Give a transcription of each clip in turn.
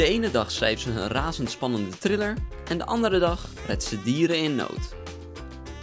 De ene dag schrijft ze een razendspannende thriller en de andere dag redt ze dieren in nood.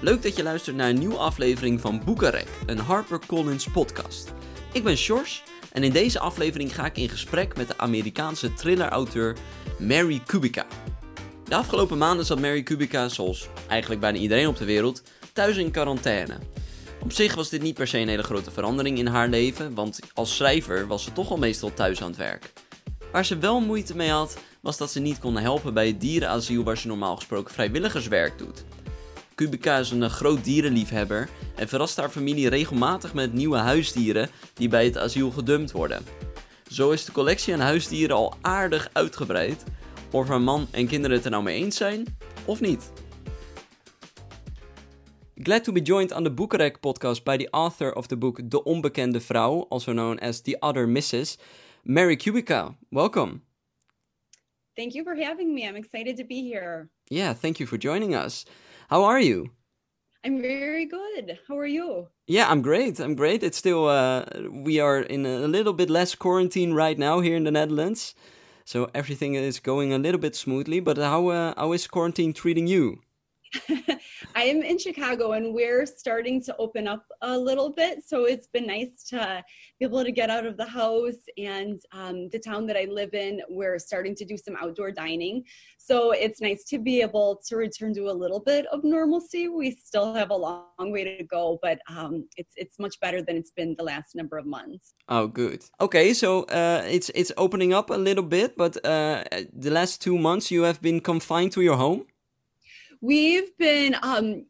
Leuk dat je luistert naar een nieuwe aflevering van Boekarek, een HarperCollins podcast. Ik ben Sjors en in deze aflevering ga ik in gesprek met de Amerikaanse thrillerauteur Mary Kubica. De afgelopen maanden zat Mary Kubica, zoals eigenlijk bijna iedereen op de wereld, thuis in quarantaine. Op zich was dit niet per se een hele grote verandering in haar leven, want als schrijver was ze toch al meestal thuis aan het werk. Waar ze wel moeite mee had, was dat ze niet kon helpen bij het dierenasiel waar ze normaal gesproken vrijwilligerswerk doet. Kubica is een groot dierenliefhebber en verrast haar familie regelmatig met nieuwe huisdieren die bij het asiel gedumpt worden. Zo is de collectie aan huisdieren al aardig uitgebreid. Of haar man en kinderen het er nou mee eens zijn, of niet. Glad to be joined on the Boekarek podcast by the author of the book De Onbekende Vrouw, also known as The Other Mrs., Mary Kubica. Welcome. Thank you for having me. I'm excited to be here. Yeah, thank you for joining us. How are you? I'm very good. How are you? Yeah, I'm great. I'm great. It's still uh, we are in a little bit less quarantine right now here in the Netherlands, so everything is going a little bit smoothly. But how uh, how is quarantine treating you? I am in Chicago and we're starting to open up a little bit. So it's been nice to be able to get out of the house. And um, the town that I live in, we're starting to do some outdoor dining. So it's nice to be able to return to a little bit of normalcy. We still have a long way to go, but um, it's it's much better than it's been the last number of months. Oh, good. Okay, so uh, it's it's opening up a little bit, but uh, the last two months you have been confined to your home. We've been um,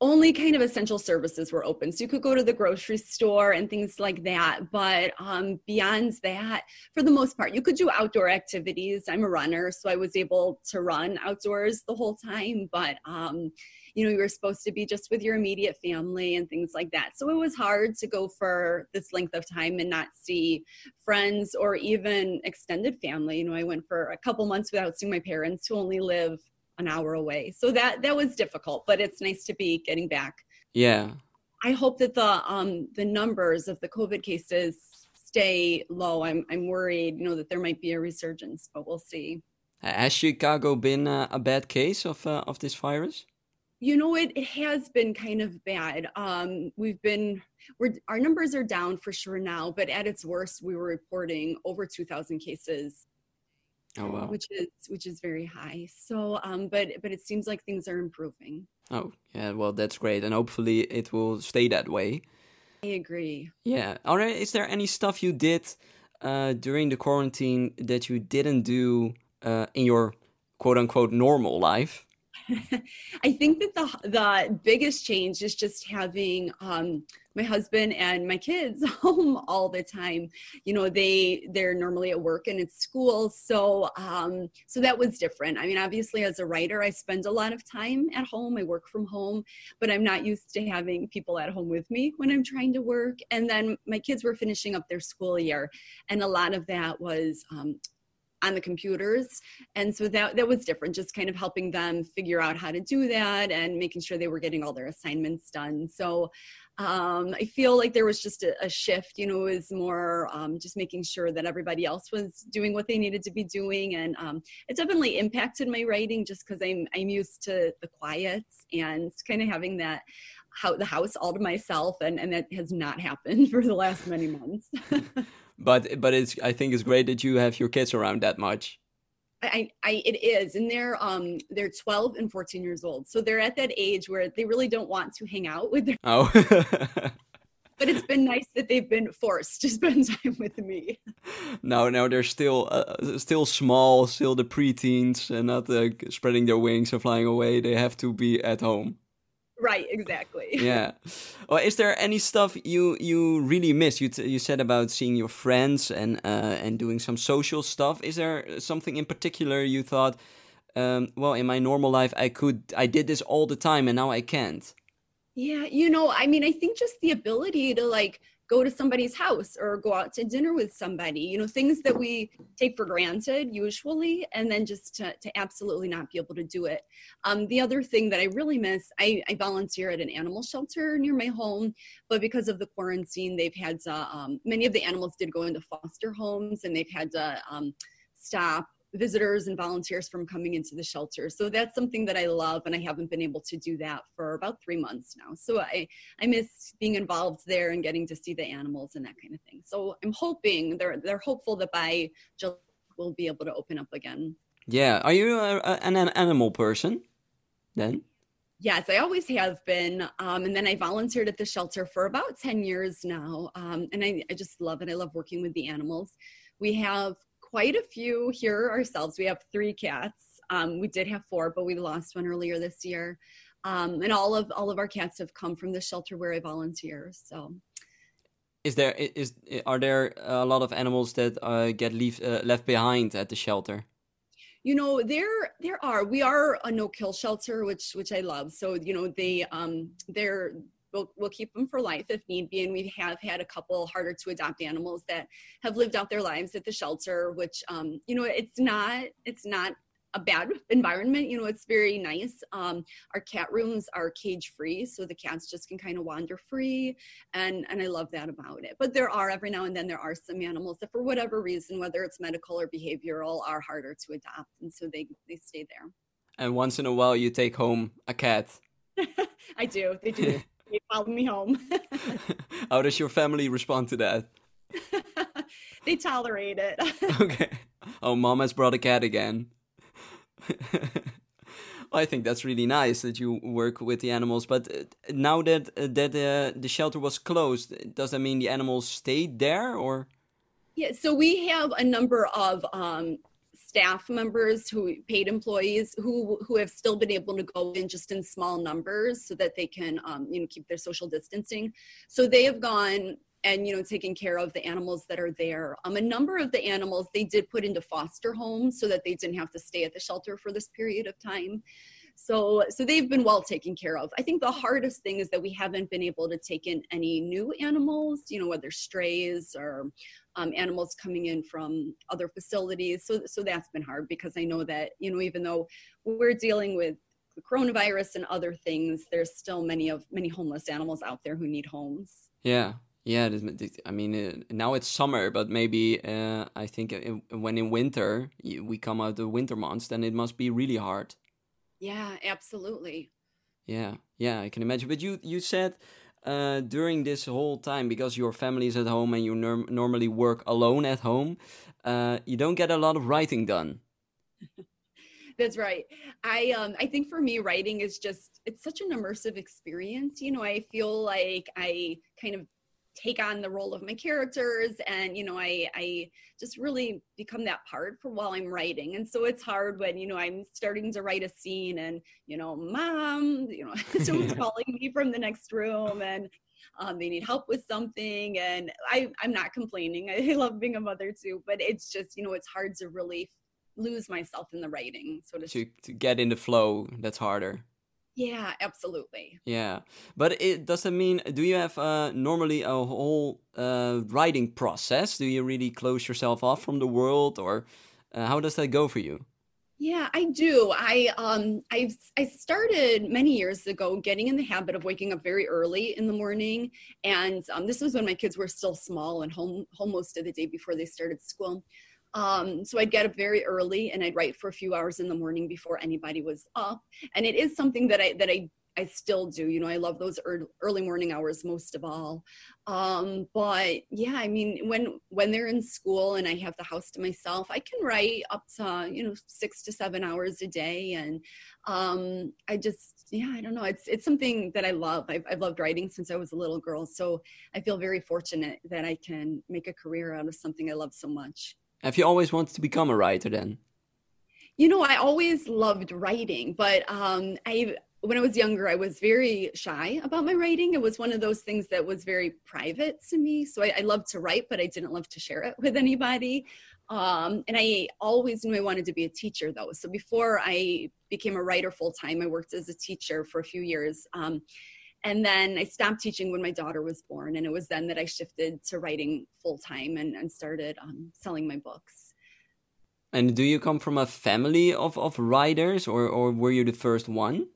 only kind of essential services were open. So you could go to the grocery store and things like that. But um, beyond that, for the most part, you could do outdoor activities. I'm a runner, so I was able to run outdoors the whole time. But um, you know, you were supposed to be just with your immediate family and things like that. So it was hard to go for this length of time and not see friends or even extended family. You know, I went for a couple months without seeing my parents who only live an hour away. So that that was difficult, but it's nice to be getting back. Yeah. I hope that the um the numbers of the COVID cases stay low. I'm I'm worried, you know, that there might be a resurgence, but we'll see. Has Chicago been uh, a bad case of uh, of this virus? You know, it, it has been kind of bad. Um, we've been, we're, our numbers are down for sure now, but at its worst, we were reporting over 2,000 cases Oh wow. which is which is very high. So, um, but but it seems like things are improving. Oh yeah, well that's great, and hopefully it will stay that way. I agree. Yeah. All right. Is there any stuff you did uh, during the quarantine that you didn't do uh, in your quote unquote normal life? I think that the the biggest change is just having um, my husband and my kids home all the time. You know, they they're normally at work and at school, so um, so that was different. I mean, obviously, as a writer, I spend a lot of time at home. I work from home, but I'm not used to having people at home with me when I'm trying to work. And then my kids were finishing up their school year, and a lot of that was um, on the computers. And so that that was different just kind of helping them figure out how to do that and making sure they were getting all their assignments done. So um, i feel like there was just a, a shift you know it was more um, just making sure that everybody else was doing what they needed to be doing. And um, it definitely impacted my writing just because i'm i'm used to the quiet and kind of having that how the house all to myself. And and that has not happened for the last many months but but it's I think it's great that you have your kids around that much. I, I it is. And they're um they're 12 and 14 years old. So they're at that age where they really don't want to hang out with their oh. But it's been nice that they've been forced to spend time with me. No no they're still uh, still small still the preteens and not uh, spreading their wings and flying away. They have to be at home right exactly. Yeah. Well is there any stuff you you really miss? You you said about seeing your friends and uh, and doing some social stuff. Is there something in particular you thought um, well in my normal life i could i did this all the time and now i can't? Yeah you know i mean i think just the ability to like go to somebody's house or go out to dinner with somebody you know things that we take for granted usually and then just to, to absolutely not be able to do it. Um, the other thing that i really miss I, I, volunteer at an animal shelter near my home but because of the quarantine they've had to um, many of the animals did go into foster homes and they've had to um, stop visitors and volunteers from coming into the shelter. So that's something that I love, and I haven't been able to do that for about three months now. So I, I miss being involved there and getting to see the animals and that kind of thing. So I'm hoping they're they're hopeful that by July we'll be able to open up again. Yeah, are you a, a, an animal person then? Yes, I always have been. Um, and then I volunteered at the shelter for about 10 years now. Um, and I, I just love it. I love working with the animals. We have quite a few here ourselves. We have three cats. Um, we did have four, but we lost one earlier this year. Um, and all of all of our cats have come from the shelter where I volunteer. So, is there is are there a lot of animals that uh, get leave, uh, left behind at the shelter? you know there there are we are a no kill shelter which which i love so you know they um they're We'll, we'll keep them for life if need be. And we have had a couple harder to adopt animals that have lived out their lives at the shelter, which, um, you know, it's not, it's not a bad environment. You know, it's very nice. Um, our cat rooms are cage free, so the cats just can kind of wander free, and and I love that about it. But there are every now and then there are some animals that, for whatever reason, whether it's medical or behavioral, are harder to adopt, and so they they stay there. And once in a while, you take home a cat. I do. They do. they follow me home. How does your family respond to that? they tolerate it. okay. Oh, mom has brought a cat again. I think that's really nice that you work with the animals. But uh, now that uh, that uh, the shelter was closed, does that mean the animals stayed there, or? Yeah, so we have a number of um, staff members who paid employees who who have still been able to go in just in small numbers so that they can um, you know keep their social distancing. So they have gone and you know taking care of the animals that are there. Um, a number of the animals they did put into foster homes so that they didn't have to stay at the shelter for this period of time. So so they've been well taken care of. I think the hardest thing is that we haven't been able to take in any new animals you know whether strays or um, animals coming in from other facilities. So, so that's been hard because I know that, you know, even though we're dealing with the coronavirus and other things, there's still many of many homeless animals out there who need homes. Yeah. Yeah, I mean, now it's summer, but maybe uh, I think when in winter we come out the winter months, then it must be really hard. Yeah, absolutely. Yeah, yeah, I can imagine. But you you said uh, during this whole time because your family is at home and you norm- normally work alone at home, uh, you don't get a lot of writing done. That's right. I um I think for me writing is just it's such an immersive experience. You know, I feel like I kind of take on the role of my characters and you know i i just really become that part for while i'm writing. And so it's hard when you know i'm starting to write a scene and you know mom you know someone's calling me from the next room and um, they need help with something. And I, i'm not complaining. I, love being a mother too but it's just you know it's hard to really lose myself in the writing so to, to, to get in the flow that's harder yeah, absolutely. Yeah, but it doesn't mean. Do you have uh, normally a whole uh, writing process? Do you really close yourself off from the world, or uh, how does that go for you? Yeah, I do. I um I I started many years ago getting in the habit of waking up very early in the morning, and um, this was when my kids were still small and home home most of the day before they started school. Um, so I'd get up very early and I'd write for a few hours in the morning before anybody was up. And it is something that I that I I still do. You know, I love those early morning hours most of all. Um, but yeah, I mean, when when they're in school and I have the house to myself, I can write up to you know six to seven hours a day, and um, I just yeah, I don't know. It's it's something that I love. I've, I've loved writing since I was a little girl, so I feel very fortunate that I can make a career out of something I love so much. Have you always wanted to become a writer then? You know, I always loved writing, but um, I when I was younger, I was very shy about my writing. It was one of those things that was very private to me. So I, I loved to write, but I didn't love to share it with anybody. Um, and I always knew I wanted to be a teacher, though. So before I became a writer full time, I worked as a teacher for a few years. Um, and then I stopped teaching when my daughter was born. And it was then that I shifted to writing full time and, and started um, selling my books. And do you come from a family of, of writers or, or were you the first one?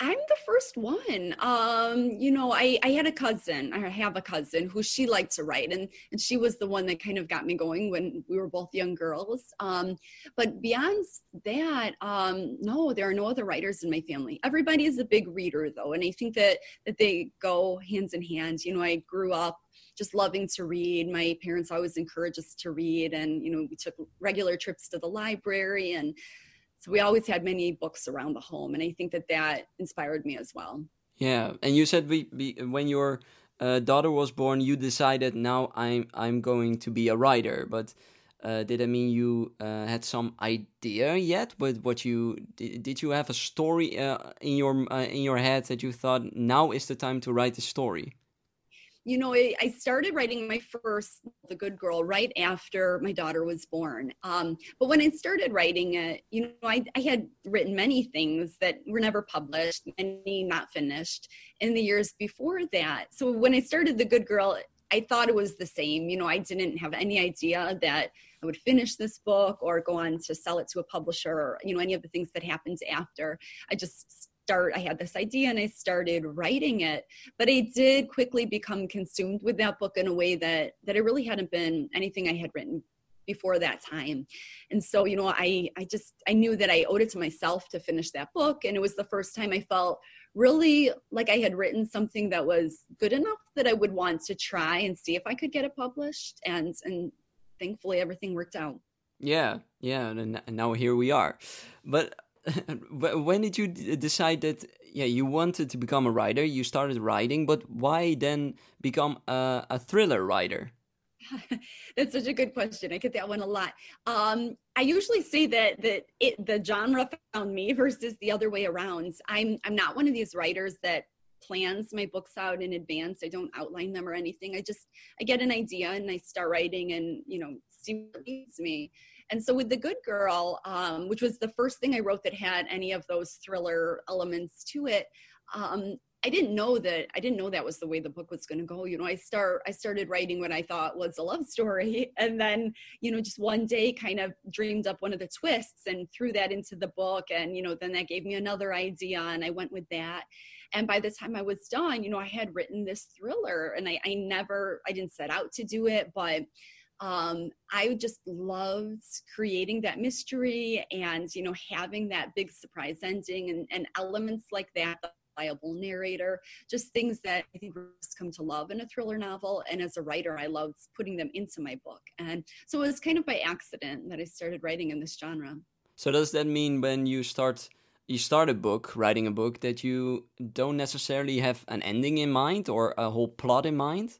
I'm the first one. Um, you know, I, I had a cousin, I have a cousin who she liked to write and, and she was the one that kind of got me going when we were both young girls. Um, but beyond that, um, no, there are no other writers in my family. Everybody is a big reader though. And I think that, that they go hands in hand. You know, I grew up just loving to read. My parents always encouraged us to read and, you know, we took regular trips to the library and so we always had many books around the home and i think that that inspired me as well. Yeah and you said we, we when your uh, daughter was born you decided now i'm i'm going to be a writer. But uh, did it mean you uh, had some idea yet with what you did, did you have a story uh, in your uh, in your head that you thought now is the time to write a story you know, I, I, started writing my first The Good Girl right after my daughter was born. Um, but when I started writing it, you know, I, I, had written many things that were never published, many not finished in the years before that. So when I started The Good Girl, I thought it was the same. You know, I didn't have any idea that I would finish this book or go on to sell it to a publisher or, you know, any of the things that happened after. I just start i had this idea and i started writing it but i did quickly become consumed with that book in a way that that it really hadn't been anything i had written before that time. And so you know i i just i knew that i owed it to myself to finish that book and it was the first time i felt really like i had written something that was good enough that i would want to try and see if i could get it published and and thankfully everything worked out. Yeah yeah and now here we are. But when did you decide that yeah you wanted to become a writer? You started writing but why then become a, a thriller writer? That's such a good question. I get that one a lot. Um, i usually say that that it the genre found me versus the other way around. I'm i'm not one of these writers that plans my books out in advance. I don't outline them or anything. I just i get an idea and i start writing and you know see what leads me and so with The Good Girl, um, which was the first thing I wrote that had any of those thriller elements to it, um, I didn't know that I didn't know that was the way the book was going to go. You know, I start I started writing what I thought was a love story, and then you know just one day kind of dreamed up one of the twists and threw that into the book, and you know then that gave me another idea, and I went with that. And by the time I was done, you know I had written this thriller, and I, I never I didn't set out to do it, but um, I just loved creating that mystery and you know having that big surprise ending and, and elements like that the reliable narrator just things that i think come to love in a thriller novel. And as a writer i loved putting them into my book. And so it was kind of by accident that i started writing in this genre. So does that mean when you start you start a book writing a book that you don't necessarily have an ending in mind or a whole plot in mind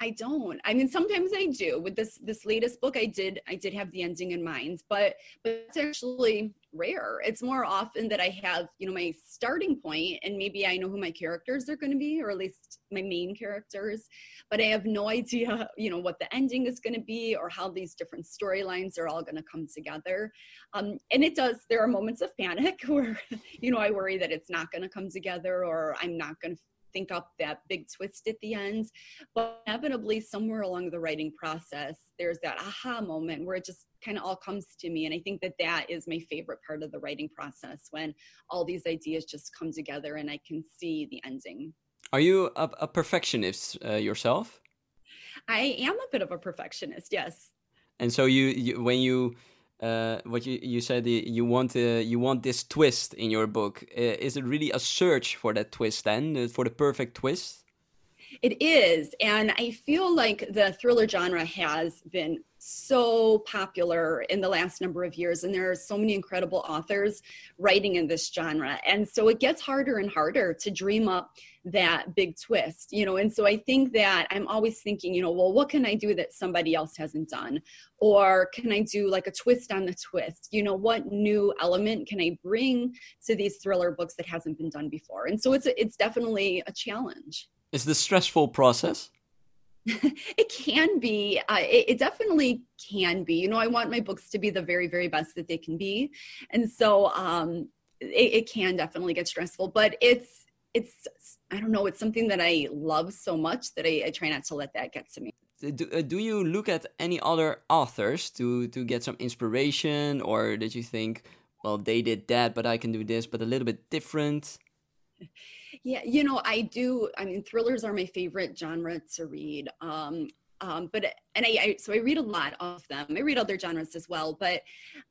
I don't. I mean, sometimes I do. With this this latest book, I did I did have the ending in mind, but but it's actually rare. It's more often that I have you know my starting point, and maybe I know who my characters are going to be, or at least my main characters, but I have no idea you know what the ending is going to be or how these different storylines are all going to come together. Um, and it does. There are moments of panic where you know I worry that it's not going to come together, or I'm not going to think up that big twist at the end. But inevitably, somewhere along the writing process, there's that aha moment where it just kind of all comes to me. And I think that that is my favorite part of the writing process when all these ideas just come together and I can see the ending. Are you a, a perfectionist uh, yourself? I am a bit of a perfectionist, yes. And so you, you when you uh, what you you said you want uh, you want this twist in your book. Uh, is it really a search for that twist then, uh, for the perfect twist? It is, and I feel like the thriller genre has been so popular in the last number of years and there are so many incredible authors writing in this genre and so it gets harder and harder to dream up that big twist you know and so i think that i'm always thinking you know well what can i do that somebody else hasn't done? Or can i do like a twist on the twist? You know what new element can i bring to these thriller books that hasn't been done before? And so it's a, it's definitely a challenge is this stressful process? It can be. Uh, it, it, definitely can be. You know i want my books to be the very very best that they can be. And so um it, it can definitely get stressful but it's it's i don't know it's something that i love so much that i, I try not to let that get to me. Do, uh, do you look at any other authors to to get some inspiration? Or did you think well they did that but i can do this but a little bit different Yeah, you know, I do. I mean, thrillers are my favorite genre to read. Um, um, but and I, I, so I read a lot of them. I read other genres as well, but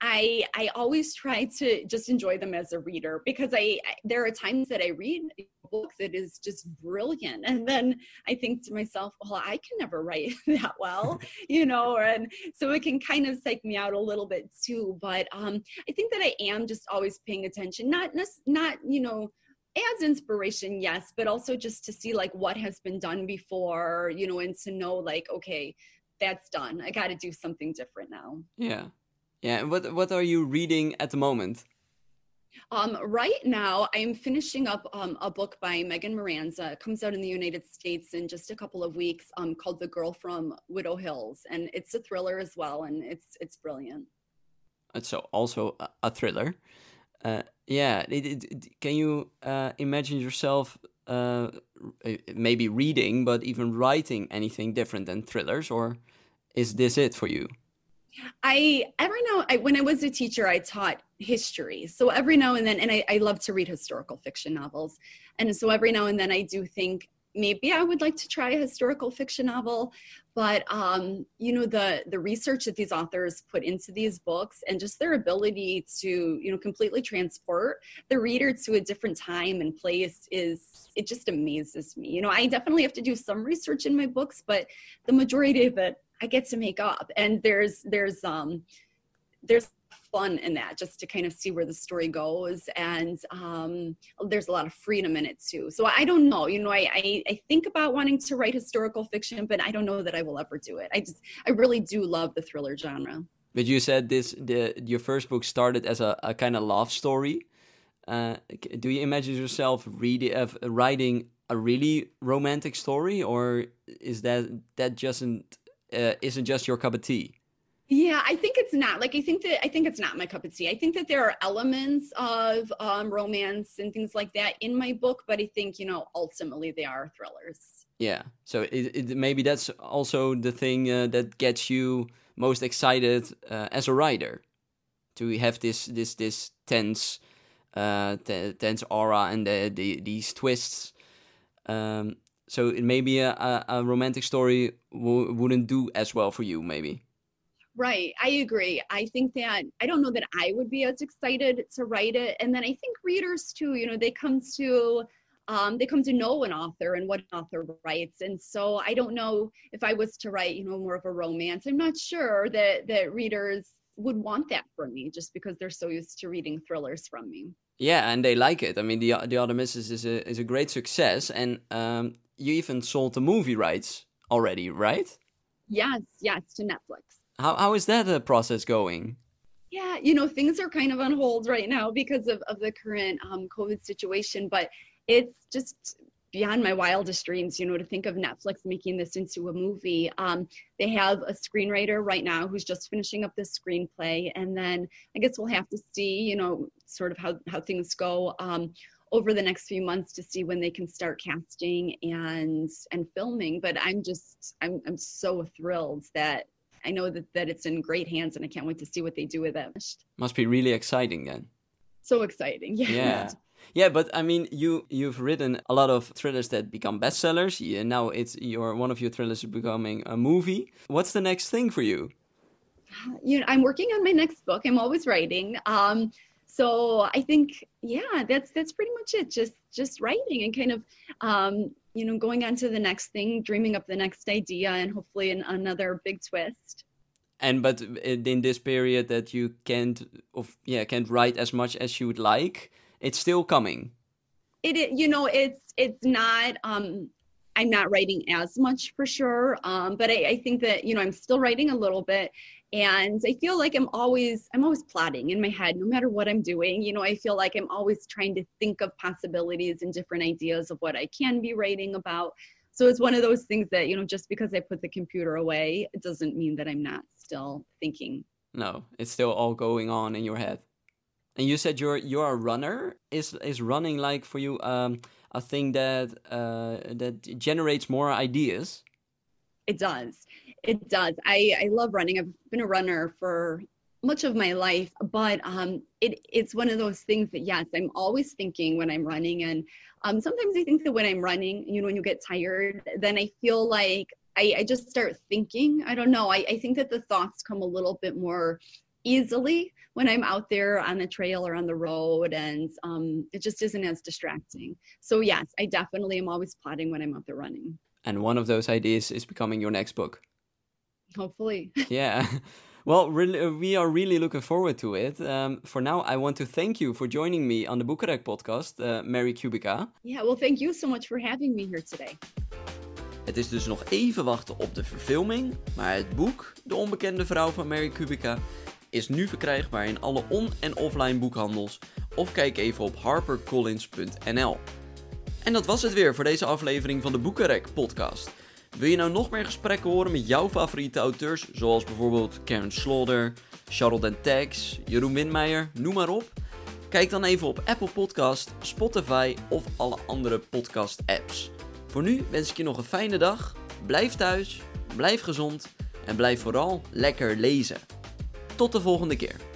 I I always try to just enjoy them as a reader because I, I there are times that I read a book that is just brilliant, and then I think to myself, well, I can never write that well, you know, and so it can kind of psych me out a little bit too. But um, I think that I am just always paying attention, not not you know as inspiration yes but also just to see like what has been done before you know and to know like okay that's done i got to do something different now yeah yeah what what are you reading at the moment um, right now, I'm finishing up um, a book by Megan Miranda. It comes out in the United States in just a couple of weeks, um, called "The Girl from Widow Hills," and it's a thriller as well, and it's it's brilliant. It's so also a thriller. Uh, yeah, it, it, can you uh, imagine yourself uh, maybe reading, but even writing anything different than thrillers, or is this it for you? I every now I, when I was a teacher, I taught history. So every now and then, and I, I love to read historical fiction novels, and so every now and then I do think maybe I would like to try a historical fiction novel, but um, you know the the research that these authors put into these books and just their ability to you know completely transport the reader to a different time and place is it just amazes me. You know, I definitely have to do some research in my books, but the majority of it I get to make up. And there's there's um there's fun in that just to kind of see where the story goes. And um, there's a lot of freedom in it too. So i don't know you know I, I, I think about wanting to write historical fiction but i don't know that i will ever do it. I just i really do love the thriller genre. But you said this the your first book started as a, a kind of love story. Uh, do you imagine yourself reading uh, writing a really romantic story or is that that just uh, isn't just your cup of tea yeah, I think it's not. Like, I think that I think it's not my cup of tea. I think that there are elements of um, romance and things like that in my book, but I think you know ultimately they are thrillers. Yeah, so it, it maybe that's also the thing uh, that gets you most excited uh, as a writer to have this this this tense uh, tense aura and the, the these twists. Um, so it maybe a, a romantic story wouldn't do as well for you, maybe. Right. I agree. I think that I don't know that I would be as excited to write it. And then I think readers too, you know, they come to um, they come to know an author and what an author writes. And so I don't know if I was to write, you know, more of a romance. I'm not sure that that readers would want that from me just because they're so used to reading thrillers from me. Yeah, and they like it. I mean, the the Misses is a is a great success, and um, you even sold the movie rights already, right? Yes, yes, to Netflix. How how is that uh, process going? Yeah, you know, things are kind of on hold right now because of, of the current um, COVID situation, but it's just beyond my wildest dreams, you know, to think of Netflix making this into a movie. Um, they have a screenwriter right now who's just finishing up the screenplay, and then I guess we'll have to see, you know, sort of how how things go um, over the next few months to see when they can start casting and and filming. But I'm just I'm I'm so thrilled that I know that, that it's in great hands and I can't wait to see what they do with it. Must be really exciting then. So exciting. Yeah. Yeah. Yeah, but I mean, you you've written a lot of thrillers that become bestsellers. Yeah, now it's your one of your thrillers is becoming a movie. What's the next thing for you? You know, I'm working on my next book. I'm always writing. Um, so I think, yeah, that's that's pretty much it. Just just writing and kind of um, you know, going on to the next thing, dreaming up the next idea, and hopefully an, another big twist. And but in this period that you can't, of yeah, can't write as much as you would like, it's still coming. It, you know, it's it's not. Um, I'm not writing as much for sure, um, but I, I think that you know I'm still writing a little bit, and i feel like i'm always i'm always plotting in my head no matter what i'm doing. You know i feel like i'm always trying to think of possibilities and different ideas of what i can be writing about. So it's one of those things that you know just because i put the computer away it doesn't mean that i'm not still thinking. No it's still all going on in your head. And you said you're you're a runner. Is is running like for you um a thing that uh that generates more ideas? It does it does. I, I love running. I've been a runner for much of my life but um it it's one of those things that yes i'm always thinking when i'm running and um sometimes i think that when i'm running you know when you get tired then i feel like i, I just start thinking i don't know I, I think that the thoughts come a little bit more easily when i'm out there on the trail or on the road and um it just isn't as distracting so yes i definitely am always plotting when i'm out there running And one of those ideas is becoming your next book. Hopefully Yeah. Well, really, uh, we are really looking forward to it. Um, for now, I want to thank you for joining me on the Boekenrek podcast, uh, Mary Kubica. yeah well thank you so much for having me here today Het is dus nog even wachten op de verfilming, maar het boek, De Onbekende Vrouw van Mary Kubica, is nu verkrijgbaar in alle on- en offline boekhandels of kijk even op harpercollins.nl. En dat was het weer voor deze aflevering van de Boekenrek podcast. Wil je nou nog meer gesprekken horen met jouw favoriete auteurs, zoals bijvoorbeeld Karen Slaughter, Charlotte Tex, Jeroen Winmeijer, noem maar op? Kijk dan even op Apple Podcast, Spotify of alle andere podcast apps. Voor nu wens ik je nog een fijne dag, blijf thuis, blijf gezond en blijf vooral lekker lezen. Tot de volgende keer.